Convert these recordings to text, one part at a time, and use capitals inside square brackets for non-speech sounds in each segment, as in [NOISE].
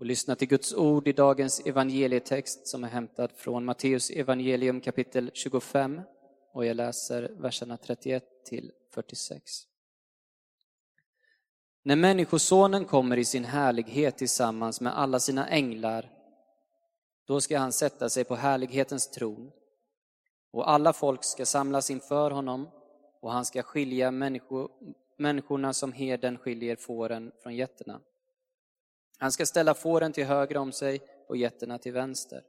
och lyssna till Guds ord i dagens evangelietext som är hämtad från Matteus evangelium kapitel 25 och jag läser verserna 31 till 46. När Människosonen kommer i sin härlighet tillsammans med alla sina änglar, då ska han sätta sig på härlighetens tron och alla folk ska samlas inför honom och han ska skilja människo, människorna som herden skiljer fåren från getterna. Han ska ställa fåren till höger om sig och getterna till vänster.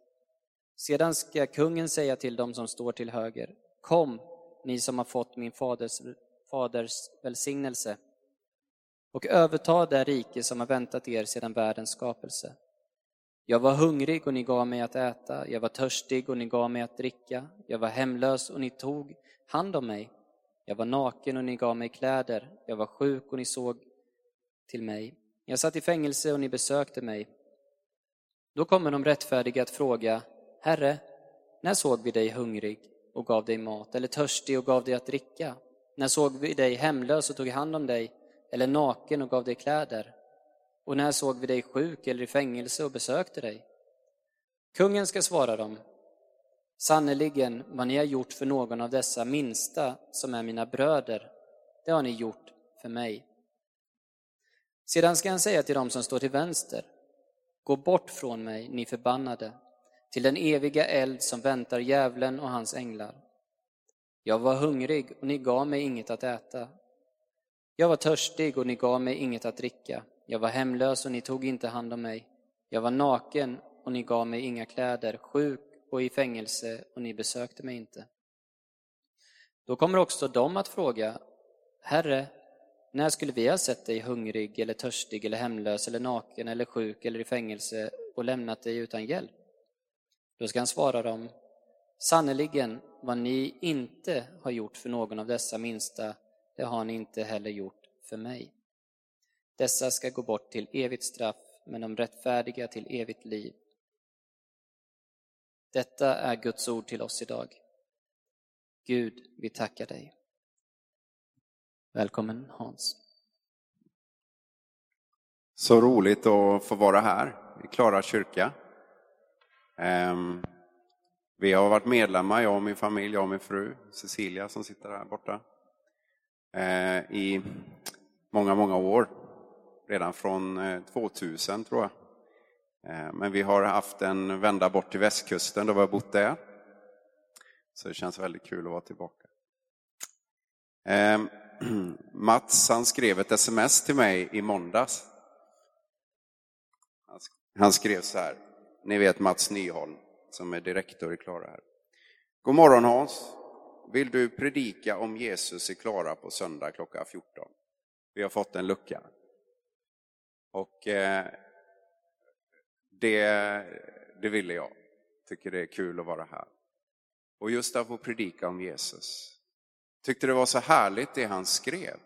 Sedan ska kungen säga till dem som står till höger, Kom, ni som har fått min faders, faders välsignelse, och överta det rike som har väntat er sedan världens skapelse. Jag var hungrig och ni gav mig att äta, jag var törstig och ni gav mig att dricka, jag var hemlös och ni tog hand om mig. Jag var naken och ni gav mig kläder, jag var sjuk och ni såg till mig. Jag satt i fängelse och ni besökte mig. Då kommer de rättfärdiga att fråga, Herre, när såg vi dig hungrig och gav dig mat, eller törstig och gav dig att dricka? När såg vi dig hemlös och tog hand om dig, eller naken och gav dig kläder? Och när såg vi dig sjuk eller i fängelse och besökte dig? Kungen ska svara dem, sannerligen vad ni har gjort för någon av dessa minsta som är mina bröder, det har ni gjort för mig. Sedan ska han säga till dem som står till vänster, gå bort från mig, ni förbannade, till den eviga eld som väntar djävulen och hans änglar. Jag var hungrig och ni gav mig inget att äta. Jag var törstig och ni gav mig inget att dricka. Jag var hemlös och ni tog inte hand om mig. Jag var naken och ni gav mig inga kläder, sjuk och i fängelse och ni besökte mig inte. Då kommer också de att fråga, Herre, när skulle vi ha sett dig hungrig eller törstig eller hemlös eller naken eller sjuk eller i fängelse och lämnat dig utan hjälp? Då ska han svara dem, sannerligen vad ni inte har gjort för någon av dessa minsta, det har ni inte heller gjort för mig. Dessa ska gå bort till evigt straff, men de rättfärdiga till evigt liv. Detta är Guds ord till oss idag. Gud, vi tackar dig. Välkommen Hans. Så roligt att få vara här i Klara kyrka. Ehm, vi har varit medlemmar, jag och min familj, jag och min fru Cecilia som sitter här borta, eh, i många, många år. Redan från eh, 2000 tror jag. Eh, men vi har haft en vända bort till västkusten då vi har bott där. Så det känns väldigt kul att vara tillbaka. Ehm, [CLEARS THROAT] Mats han skrev ett sms till mig i måndags. Han skrev så här, ni vet Mats Nyholm som är direktor i Klara här. God morgon Hans! Vill du predika om Jesus i Klara på söndag klockan 14? Vi har fått en lucka. Och eh, det, det ville jag. Tycker det är kul att vara här. Och just att få predika om Jesus. Tyckte det var så härligt det han skrev.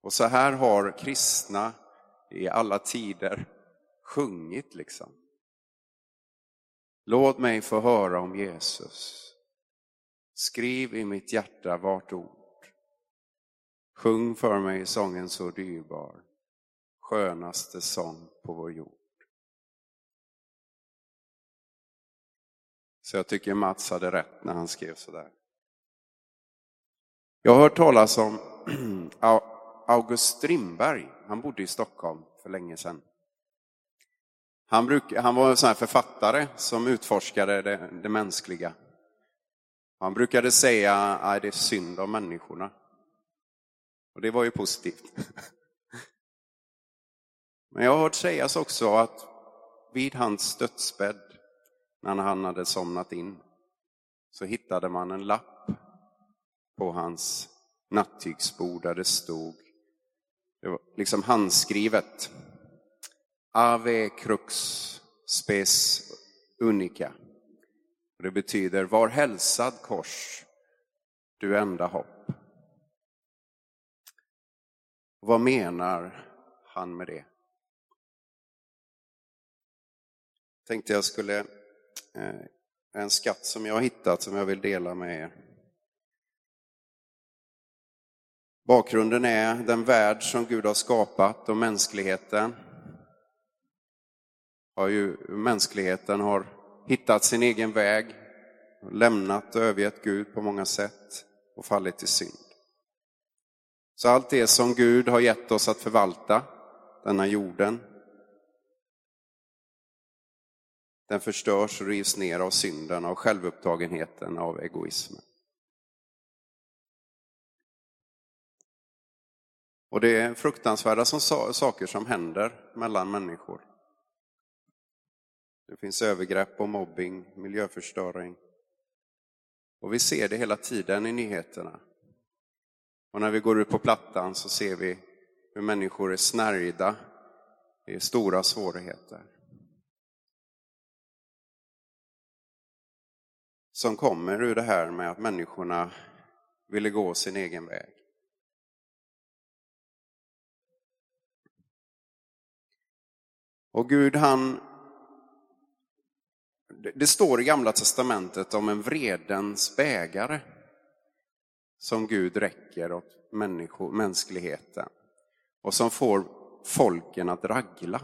Och så här har kristna i alla tider sjungit liksom. Låt mig få höra om Jesus. Skriv i mitt hjärta vart ord. Sjung för mig sången så dyrbar, skönaste sång på vår jord. Så jag tycker Mats hade rätt när han skrev sådär. Jag har hört talas om [CLEARS THROAT] August Strindberg. Han bodde i Stockholm för länge sedan. Han, bruk, han var en sån författare som utforskade det, det mänskliga. Han brukade säga att det är synd om människorna. Och det var ju positivt. [LAUGHS] Men jag har hört sägas också att vid hans dödsbädd när han hade somnat in så hittade man en lapp på hans nattygsbord där det stod, det var liksom handskrivet, Ave crux spes unica. Det betyder var hälsad kors, du enda hopp. Vad menar han med det? Tänkte jag skulle Eh, en skatt som jag har hittat som jag vill dela med er. Bakgrunden är den värld som Gud har skapat och mänskligheten. Har ju, mänskligheten har hittat sin egen väg, lämnat och övergett Gud på många sätt och fallit i synd. Så allt det som Gud har gett oss att förvalta, denna jorden, den förstörs och rivs ner av synden, av självupptagenheten, av egoismen. Och det är fruktansvärda som, saker som händer mellan människor. Det finns övergrepp och mobbing, miljöförstöring. Och vi ser det hela tiden i nyheterna. Och när vi går ut på plattan så ser vi hur människor är snärjda i stora svårigheter. Som kommer ur det här med att människorna ville gå sin egen väg. Och Gud han det står i Gamla Testamentet om en vredens bägare som Gud räcker åt människor, mänskligheten och som får folken att ragla.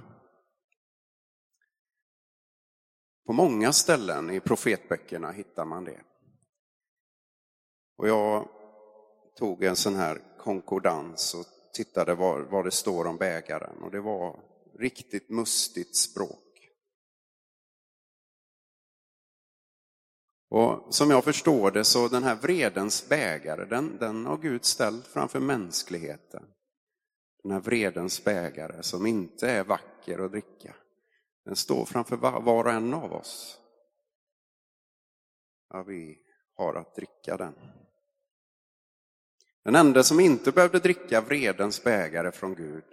På många ställen i profetböckerna hittar man det. Och jag tog en sån här konkordans och tittade vad, vad det står om bägaren och det var riktigt mustigt språk. Och som jag förstår det så den här vredens bägare, den, den har Gud ställt framför mänskligheten. Den här vredens bägare som inte är vacker att dricka. Den står framför var och en av oss. Ja, vi har att dricka den. Den enda som inte behövde dricka vredens bägare från Gud,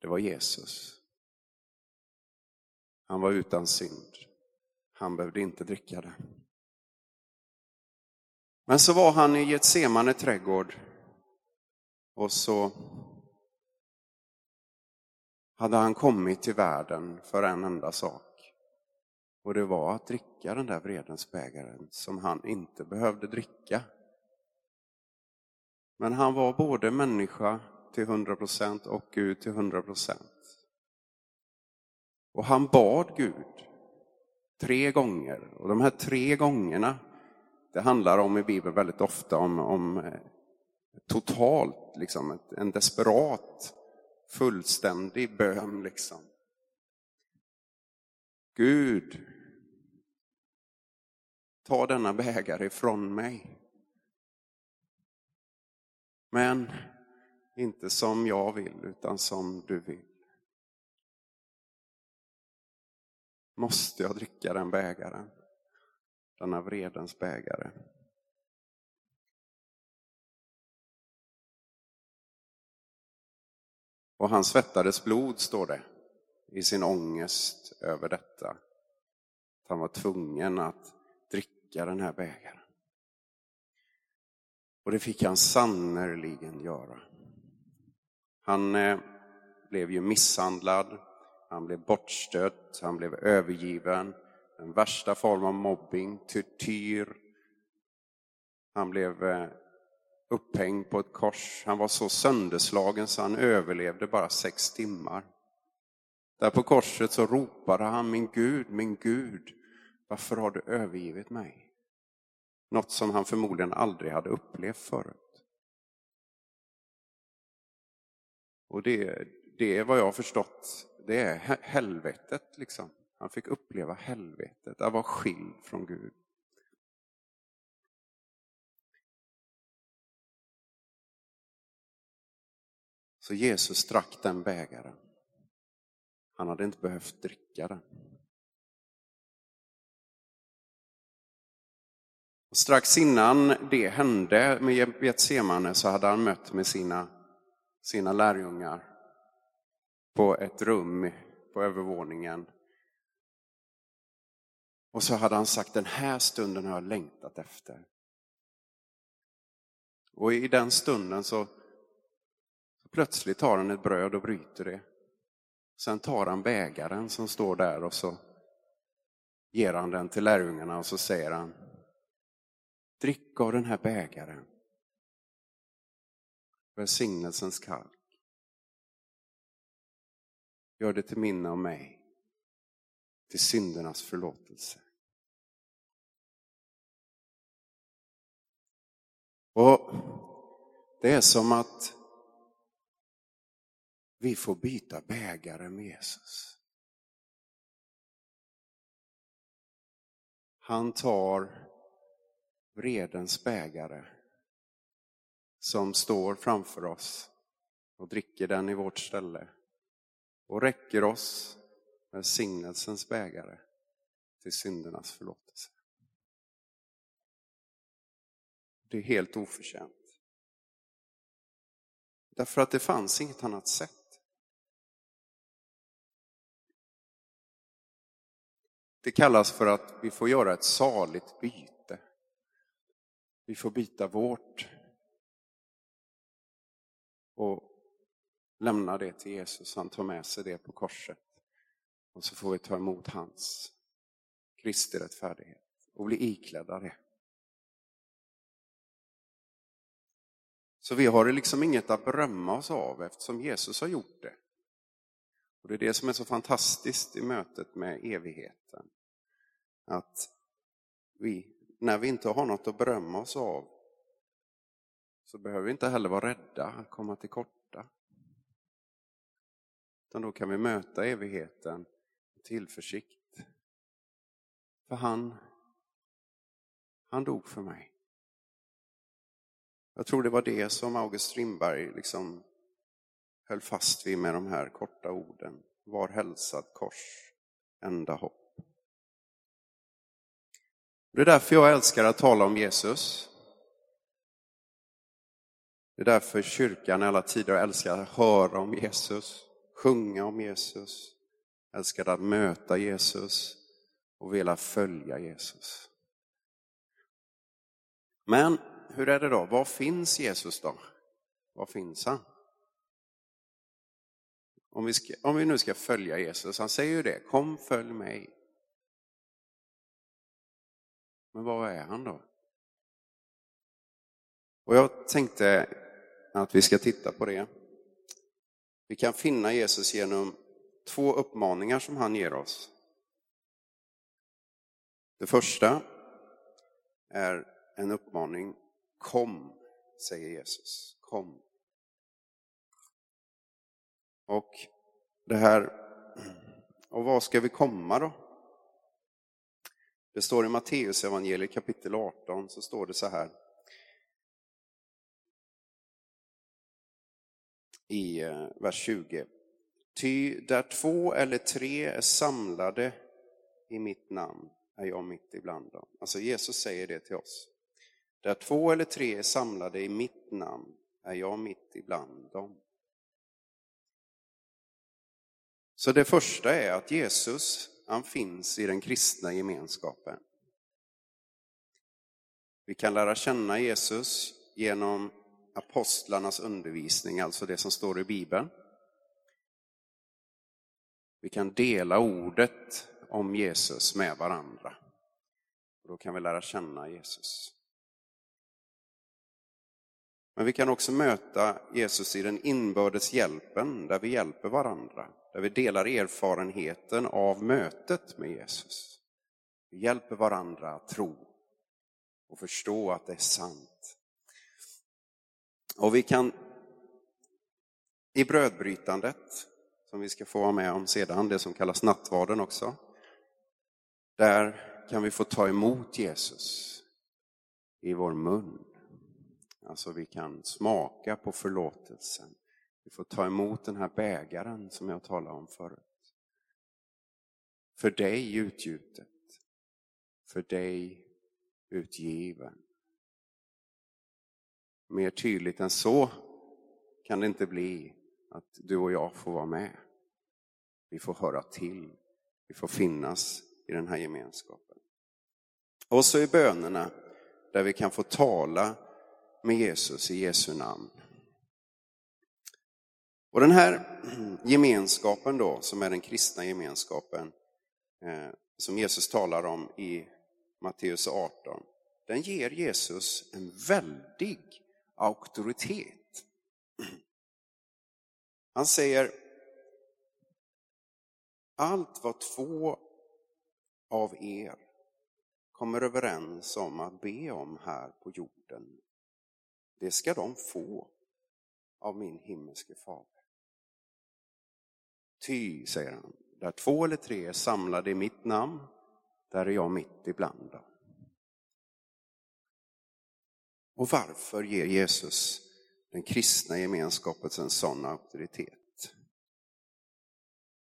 det var Jesus. Han var utan synd. Han behövde inte dricka det. Men så var han i Getsemane trädgård och så hade han kommit till världen för en enda sak. Och det var att dricka den där vredens bägaren som han inte behövde dricka. Men han var både människa till 100 procent och Gud till 100 procent. Och han bad Gud tre gånger. Och de här tre gångerna det handlar om i Bibeln väldigt ofta om, om eh, totalt, liksom, en desperat, fullständig bön. Liksom. Gud, ta denna bägare ifrån mig. Men inte som jag vill, utan som du vill. Måste jag dricka den bägaren? denna vredens bägare. Och han svettades blod, står det, i sin ångest över detta. Att Han var tvungen att dricka den här bägaren. Och det fick han sannerligen göra. Han eh, blev ju misshandlad, han blev bortstött, han blev övergiven, den värsta form av mobbing, tortyr. Han blev eh, upphängd på ett kors. Han var så sönderslagen så han överlevde bara sex timmar. Där på korset så ropade han, min Gud, min Gud, varför har du övergivit mig? Något som han förmodligen aldrig hade upplevt förut. Och det, det är vad jag har förstått, det är helvetet liksom. Han fick uppleva helvetet, att vara skild från Gud. Så Jesus drack den bägaren. Han hade inte behövt dricka den. Och strax innan det hände med Getsemane så hade han mött med sina, sina lärjungar på ett rum på övervåningen och så hade han sagt, den här stunden har jag längtat efter. Och i den stunden så, plötsligt tar han ett bröd och bryter det. Sen tar han bägaren som står där och så ger han den till lärjungarna och så säger han, drick av den här bägaren. välsignelsens kalk. Gör det till minne av mig, till syndernas förlåtelse. Och Det är som att vi får byta bägare med Jesus. Han tar vredens bägare som står framför oss och dricker den i vårt ställe och räcker oss välsignelsens bägare till syndernas förlåtelse. Det är helt oförtjänt. Därför att det fanns inget annat sätt. Det kallas för att vi får göra ett saligt byte. Vi får byta vårt och lämna det till Jesus. Han tar med sig det på korset. Och så får vi ta emot hans Kristi rättfärdighet och bli iklädda det. Så vi har liksom inget att berömma oss av eftersom Jesus har gjort det. Och Det är det som är så fantastiskt i mötet med evigheten. Att vi, när vi inte har något att berömma oss av, så behöver vi inte heller vara rädda att komma till korta. Utan då kan vi möta evigheten med tillförsikt. För han, han dog för mig. Jag tror det var det som August Strindberg liksom höll fast vid med de här korta orden. Var hälsad kors, enda hopp. Det är därför jag älskar att tala om Jesus. Det är därför kyrkan i alla tider älskar att höra om Jesus, sjunga om Jesus, älskar att möta Jesus och vilja följa Jesus. Men hur är det då? Var finns Jesus då? Var finns han? Om vi, ska, om vi nu ska följa Jesus, han säger ju det, kom följ mig. Men var är han då? Och jag tänkte att vi ska titta på det. Vi kan finna Jesus genom två uppmaningar som han ger oss. Det första är en uppmaning Kom, säger Jesus. Kom. Och det här, och var ska vi komma då? Det står i Matteus evangeliet kapitel 18, så står det så här. I eh, vers 20. Ty där två eller tre är samlade i mitt namn är jag mitt ibland dem. Alltså Jesus säger det till oss. Där två eller tre är samlade i mitt namn är jag mitt ibland dem. Så det första är att Jesus, han finns i den kristna gemenskapen. Vi kan lära känna Jesus genom apostlarnas undervisning, alltså det som står i Bibeln. Vi kan dela ordet om Jesus med varandra. då kan vi lära känna Jesus. Men vi kan också möta Jesus i den inbördes hjälpen, där vi hjälper varandra, där vi delar erfarenheten av mötet med Jesus. Vi hjälper varandra att tro och förstå att det är sant. Och vi kan i brödbrytandet, som vi ska få vara med om sedan, det som kallas nattvarden också, där kan vi få ta emot Jesus i vår mun. Alltså vi kan smaka på förlåtelsen. Vi får ta emot den här bägaren som jag talade om förut. För dig utgjutet. För dig utgiven. Mer tydligt än så kan det inte bli att du och jag får vara med. Vi får höra till. Vi får finnas i den här gemenskapen. Och så i bönerna där vi kan få tala med Jesus i Jesu namn. Och den här gemenskapen då, som är den kristna gemenskapen, eh, som Jesus talar om i Matteus 18, den ger Jesus en väldig auktoritet. Han säger, allt vad två av er kommer överens om att be om här på jorden, det ska de få av min himmelske fader. Ty, säger han, där två eller tre är samlade i mitt namn, där är jag mitt ibland dem. Och varför ger Jesus den kristna gemenskapen en sån auktoritet?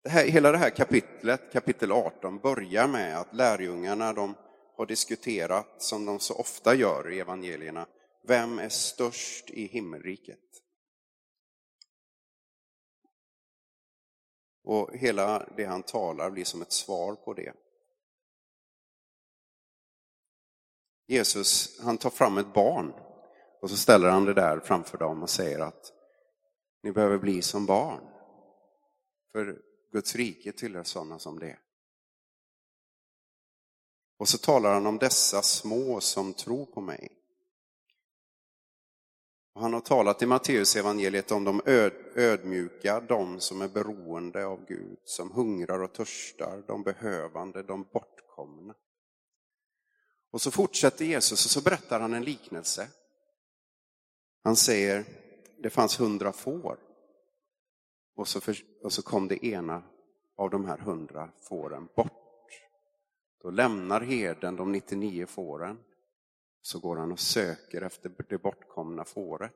Det här, hela det här kapitlet, kapitel 18, börjar med att lärjungarna de har diskuterat, som de så ofta gör i evangelierna, vem är störst i himmelriket? Och hela det han talar blir som ett svar på det. Jesus, han tar fram ett barn och så ställer han det där framför dem och säger att ni behöver bli som barn. För Guds rike tillhör sådana som det. Och så talar han om dessa små som tror på mig. Och han har talat i Matteus evangeliet om de öd, ödmjuka, de som är beroende av Gud, som hungrar och törstar, de behövande, de bortkomna. Och så fortsätter Jesus och så berättar han en liknelse. Han säger, det fanns hundra får. Och så, för, och så kom det ena av de här hundra fåren bort. Då lämnar herden de 99 fåren. Så går han och söker efter det bortkomna fåret.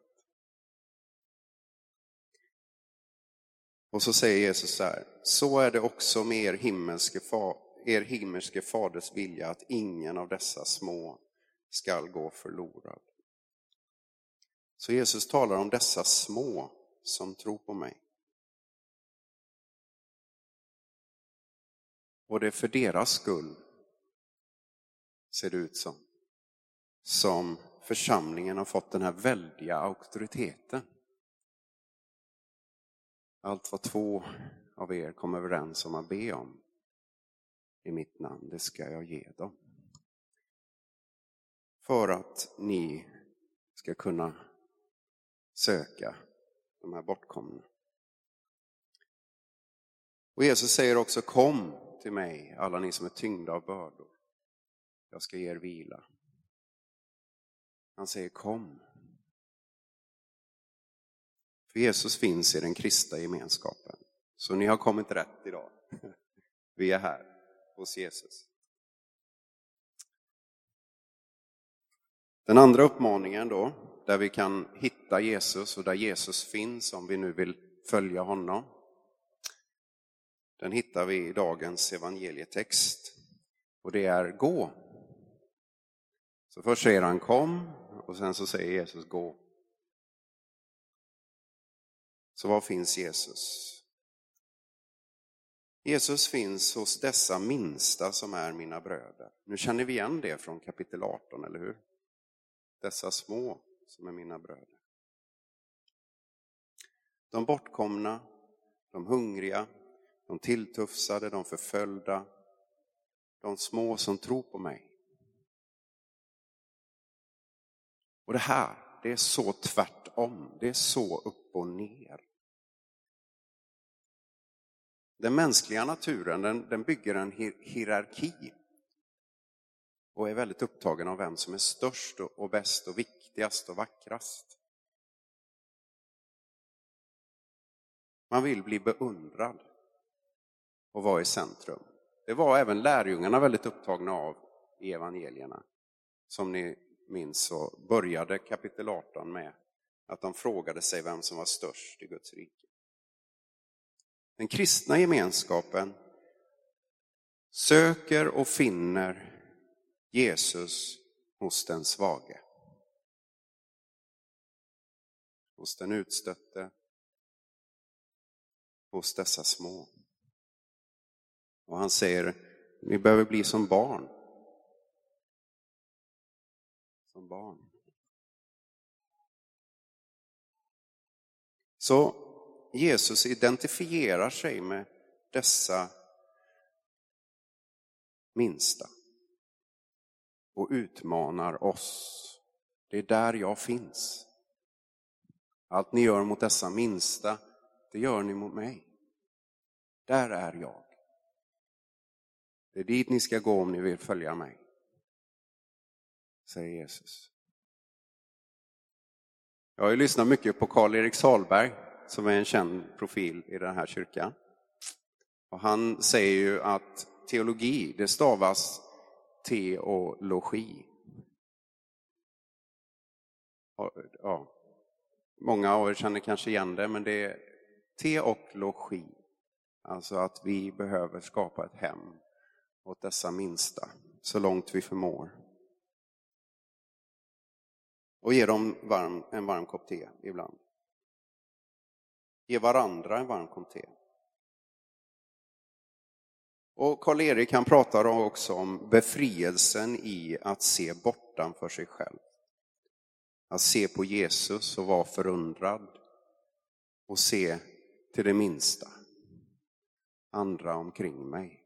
Och så säger Jesus så här, så är det också med er himmelske, er himmelske faders vilja att ingen av dessa små skall gå förlorad. Så Jesus talar om dessa små som tror på mig. Och det är för deras skull, ser det ut som, som församlingen har fått den här väldiga auktoriteten. Allt vad två av er kom överens om att be om i mitt namn, det ska jag ge dem. För att ni ska kunna söka de här bortkomna. Och Jesus säger också kom till mig, alla ni som är tyngda av bördor. Jag ska ge er vila. Han säger kom. För Jesus finns i den kristna gemenskapen. Så ni har kommit rätt idag. [LAUGHS] Vi är här hos Jesus. Den andra uppmaningen då, där vi kan hitta Jesus och där Jesus finns om vi nu vill följa honom. Den hittar vi i dagens evangelietext och det är gå. Så först säger han kom och sen så säger Jesus gå. Så var finns Jesus? Jesus finns hos dessa minsta som är mina bröder. Nu känner vi igen det från kapitel 18, eller hur? Dessa små som är mina bröder. De bortkomna, de hungriga, de tilltufsade, de förföljda, de små som tror på mig. Och det här, det är så tvärtom, det är så upp och ner. Den mänskliga naturen den, den bygger en hierarki och är väldigt upptagen av vem som är störst och bäst och viktigast och vackrast. Man vill bli beundrad och vara i centrum. Det var även lärjungarna väldigt upptagna av i evangelierna. Som ni minns så började kapitel 18 med att de frågade sig vem som var störst i Guds rike. Den kristna gemenskapen söker och finner Jesus hos den svage. Hos den utstötte, hos dessa små. Och han säger, ni behöver bli som barn. Som barn. Så Jesus identifierar sig med dessa minsta och utmanar oss. Det är där jag finns. Allt ni gör mot dessa minsta, det gör ni mot mig. Där är jag. Det är dit ni ska gå om ni vill följa mig. Säger Jesus. Jag har ju lyssnat mycket på Karl-Erik Salberg som är en känd profil i den här kyrkan. Och han säger ju att teologi, det stavas teologi. Ja, många av er känner kanske igen det, men det är te och logi. Alltså att vi behöver skapa ett hem åt dessa minsta, så långt vi förmår. Och ge dem varm, en varm kopp te ibland. Ge varandra en varm kopp te. Och Karl-Erik han pratar också om befrielsen i att se bortanför sig själv. Att se på Jesus och vara förundrad och se till det minsta, andra omkring mig.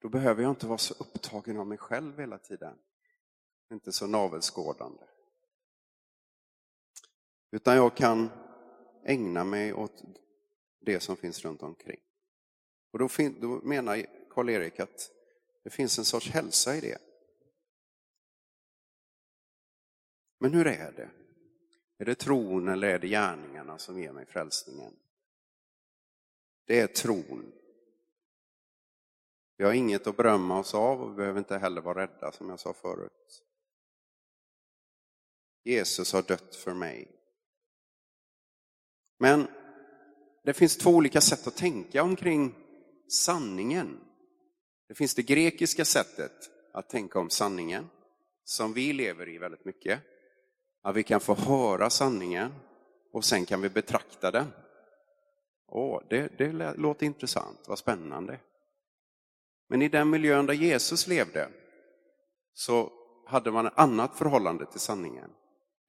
Då behöver jag inte vara så upptagen av mig själv hela tiden. Inte så navelskådande. Utan jag kan ägna mig åt det som finns runt omkring. Och då, då menar Karl-Erik att det finns en sorts hälsa i det. Men hur är det? Är det tron eller är det gärningarna som ger mig frälsningen? Det är tron. Vi har inget att berömma oss av och vi behöver inte heller vara rädda som jag sa förut. Jesus har dött för mig. Men det finns två olika sätt att tänka omkring sanningen. Det finns det grekiska sättet att tänka om sanningen, som vi lever i väldigt mycket. Att vi kan få höra sanningen och sen kan vi betrakta den. Åh, det, det låter intressant, vad spännande. Men i den miljön där Jesus levde så hade man ett annat förhållande till sanningen.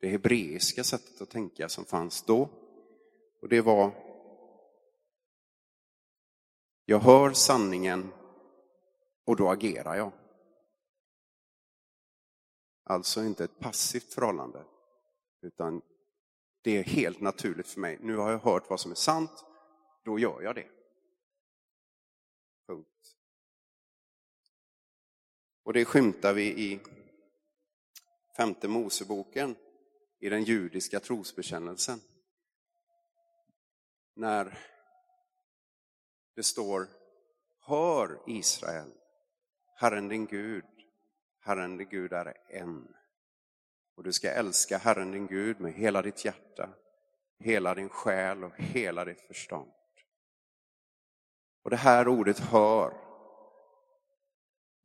Det hebreiska sättet att tänka som fanns då. Och det var, jag hör sanningen och då agerar jag. Alltså inte ett passivt förhållande, utan det är helt naturligt för mig. Nu har jag hört vad som är sant, då gör jag det. Punkt. Och det skymtar vi i femte Moseboken, i den judiska trosbekännelsen. När det står Hör Israel, Herren din Gud, Herren din Gud är en. Och du ska älska Herren din Gud med hela ditt hjärta, hela din själ och hela ditt förstånd. Och det här ordet hör,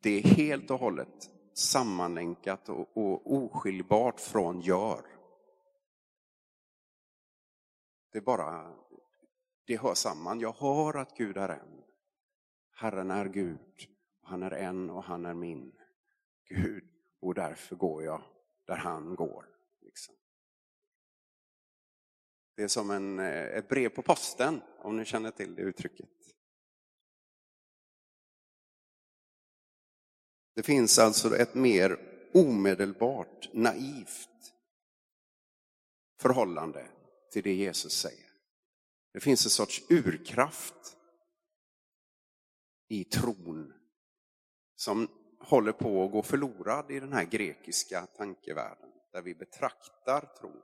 det är helt och hållet sammanlänkat och, och oskiljbart från gör. Det bara, det hör samman. Jag hör att Gud är en. Herren är Gud, han är en och han är min Gud och därför går jag där han går. Liksom. Det är som en, eh, ett brev på posten, om ni känner till det uttrycket. Det finns alltså ett mer omedelbart, naivt förhållande till det Jesus säger. Det finns en sorts urkraft i tron som håller på att gå förlorad i den här grekiska tankevärlden där vi betraktar tron.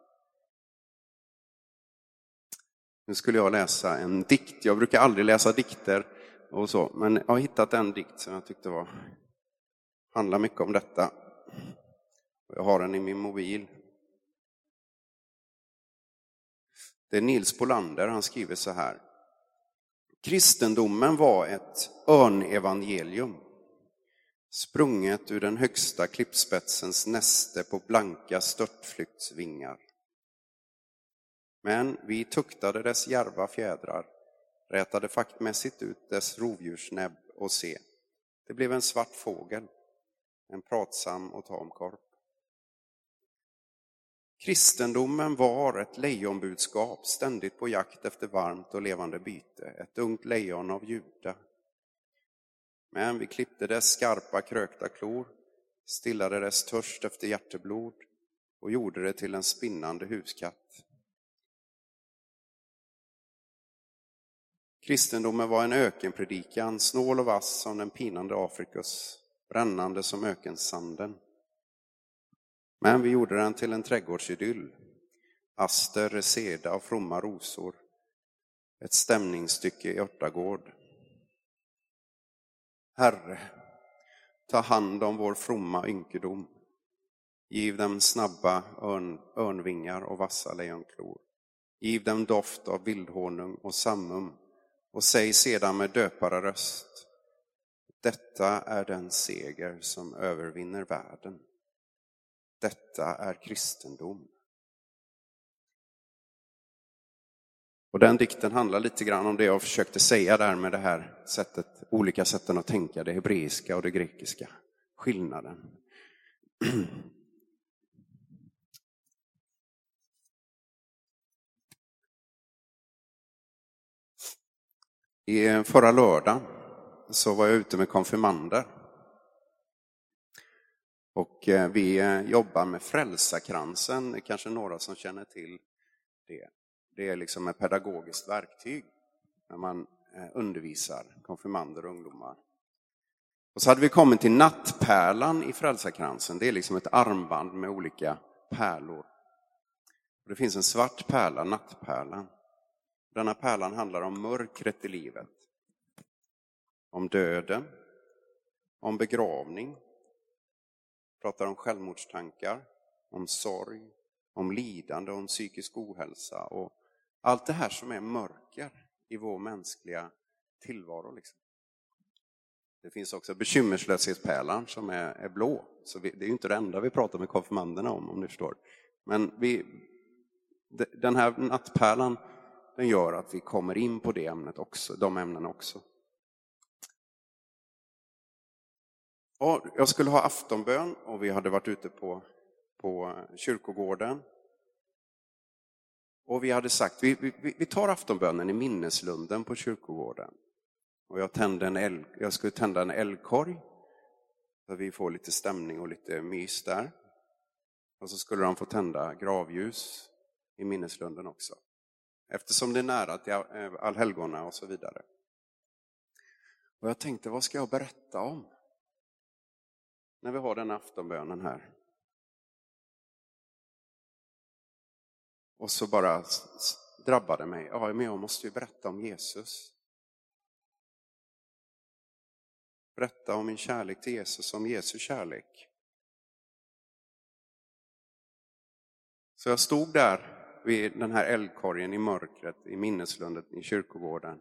Nu skulle jag läsa en dikt. Jag brukar aldrig läsa dikter och så, men jag har hittat en dikt som jag tyckte var, handlar mycket om detta. Jag har den i min mobil. Det är Nils Bolander, han skriver så här. Kristendomen var ett örnevangelium, sprunget ur den högsta klippspetsens näste på blanka störtflyktsvingar. Men vi tuktade dess järva fjädrar, rätade faktmässigt ut dess rovdjursnäbb och se, det blev en svart fågel, en pratsam och tam korp. Kristendomen var ett lejonbudskap, ständigt på jakt efter varmt och levande byte, ett ungt lejon av Juda. Men vi klippte dess skarpa krökta klor, stillade dess törst efter hjärteblod och gjorde det till en spinnande huskatt. Kristendomen var en ökenpredikan, snål och vass som den pinande Afrikus, brännande som ökensanden. Men vi gjorde den till en trädgårdsidyll. Aster, seda och fromma rosor. Ett stämningsstycke i örtagård. Herre, ta hand om vår fromma ynkedom. Giv dem snabba örn, örnvingar och vassa lejonklor. Giv dem doft av vildhonung och sammum och säg sedan med döpare röst. Detta är den seger som övervinner världen. Detta är kristendom. Och den dikten handlar lite grann om det jag försökte säga där med det här sättet, olika sätten att tänka, det hebreiska och det grekiska, skillnaden. I förra lördagen så var jag ute med konfirmander. Och eh, vi eh, jobbar med Frälsarkransen, kanske några som känner till det. Det är liksom ett pedagogiskt verktyg när man eh, undervisar konfirmander och ungdomar. Och så hade vi kommit till nattpärlan i Frälsarkransen. Det är liksom ett armband med olika pärlor. Och det finns en svart pärla, nattpärlan. Denna pärlan handlar om mörkret i livet. Om döden, om begravning, pratar om självmordstankar, om sorg, om lidande, om psykisk ohälsa och allt det här som är mörker i vår mänskliga tillvaro. Liksom. Det finns också bekymmerslöshetspärlan som är, är blå. Så vi, det är inte det enda vi pratar med konfirmanderna om, om ni förstår. Men vi, den här nattpärlan den gör att vi kommer in på det ämnet också, de ämnena också. Och jag skulle ha aftonbön och vi hade varit ute på, på kyrkogården. Och vi hade sagt, vi, vi, vi tar aftonbönen i minneslunden på kyrkogården. Och jag, tände en eld, jag skulle tända en eldkorg, så vi får lite stämning och lite mys där. Och så skulle de få tända gravljus i minneslunden också eftersom det är nära till eh, allhelgona och så vidare. Och jag tänkte, vad ska jag berätta om? När vi har den aftonbönen här. Och så bara drabbade mig, ja men jag måste ju berätta om Jesus. Berätta om min kärlek till Jesus, om Jesu kärlek. Så jag stod där vid den här eldkorgen i mörkret i minneslundet i kyrkogården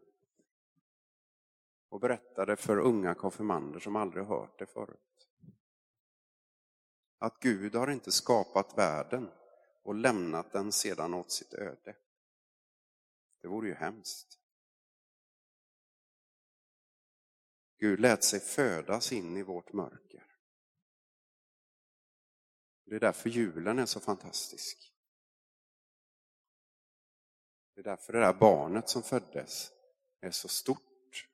och berättade för unga konfirmander som aldrig hört det förut. Att Gud har inte skapat världen och lämnat den sedan åt sitt öde. Det vore ju hemskt. Gud lät sig födas in i vårt mörker. Det är därför julen är så fantastisk. Det är därför det där barnet som föddes är så stort.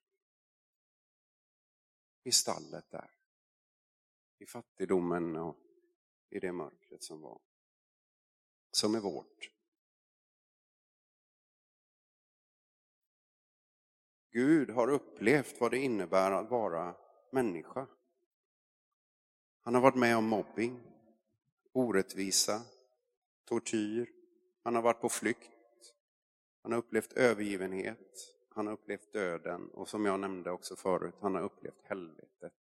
I stallet där. I fattigdomen och i det mörkret som var. Som är vårt. Gud har upplevt vad det innebär att vara människa. Han har varit med om mobbing, orättvisa, tortyr. Han har varit på flykt. Han har upplevt övergivenhet, han har upplevt döden och som jag nämnde också förut, han har upplevt helvetet.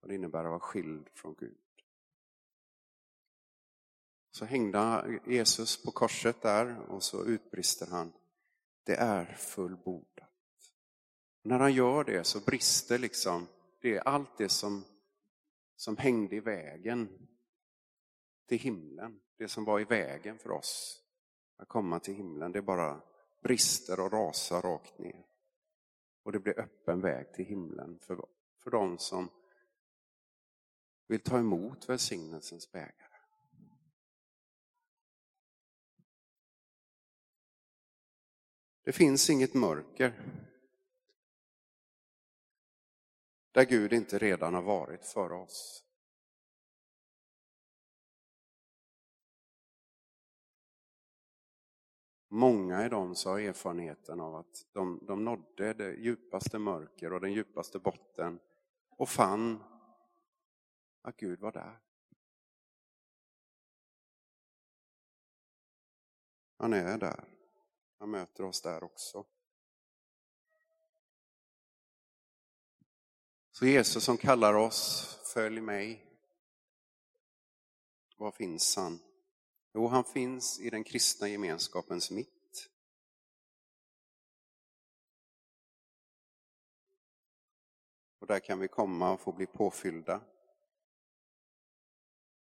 Vad det innebär att vara skild från Gud. Så hängde Jesus på korset där och så utbrister han, det är fullbordat. När han gör det så brister liksom det allt det som, som hängde i vägen till himlen, det som var i vägen för oss att komma till himlen. Det bara brister och rasar rakt ner. Och det blir öppen väg till himlen för, för de som vill ta emot välsignelsens bägare. Det finns inget mörker där Gud inte redan har varit för oss. Många är de som har erfarenheten av att de, de nådde det djupaste mörker och den djupaste botten och fann att Gud var där. Han är där. Han möter oss där också. Så Jesus som kallar oss, följ mig. Var finns han? Jo, han finns i den kristna gemenskapens mitt. Och där kan vi komma och få bli påfyllda.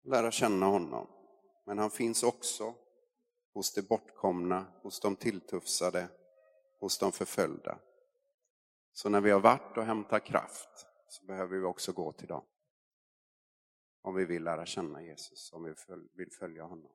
Lära känna honom. Men han finns också hos de bortkomna, hos de tilltufsade, hos de förföljda. Så när vi har varit och hämtat kraft så behöver vi också gå till dem. Om vi vill lära känna Jesus, om vi vill följa honom.